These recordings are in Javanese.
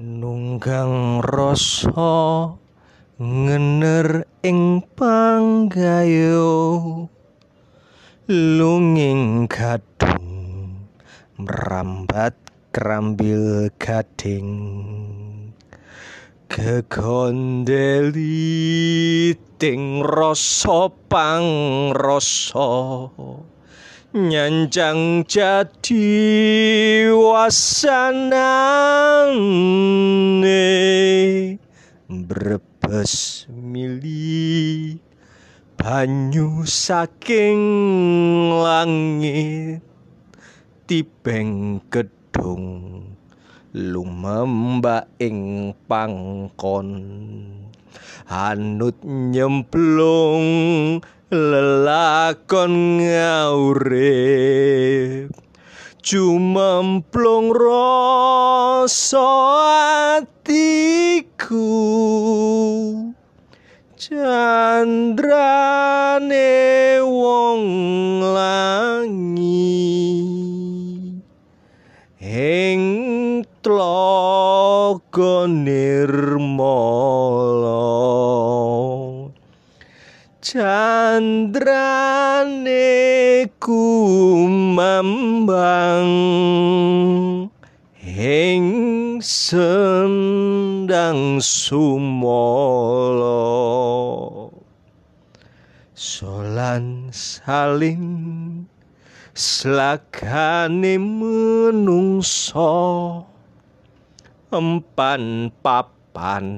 nunggang rasa ngener ing panggayo lunging gadung mrambat krambil gading. Gegondeli ting rasa pangrasa nyanjang jadi wasanane. Brebes mili banyu saking langit. Tibeng gedung lumembak ing pangkon. Anut nyemplung lelakon ngaurip cumemplung rasa atiku. Candrane wong langi ing tlaga nirmala candrane kumambang ing sendang sumala. Solan saling slagane menungso empan papan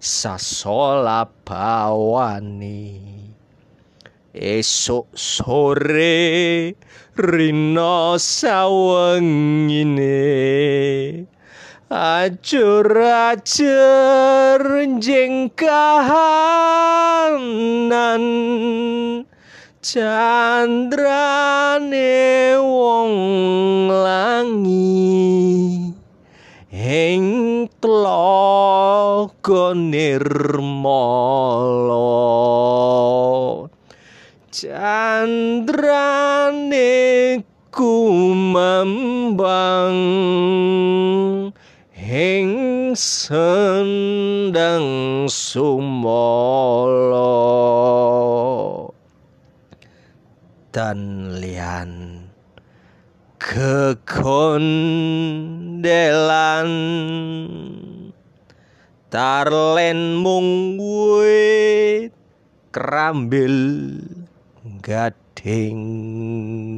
sasola bawani esuk sore rina sawengine. Ajur-ajur jengkahanan candrane wong langi. Ing tlaga nirmala candrane kumambang ing sendang sumala. Dan lian kekondelan tarlen mung wit krambil gading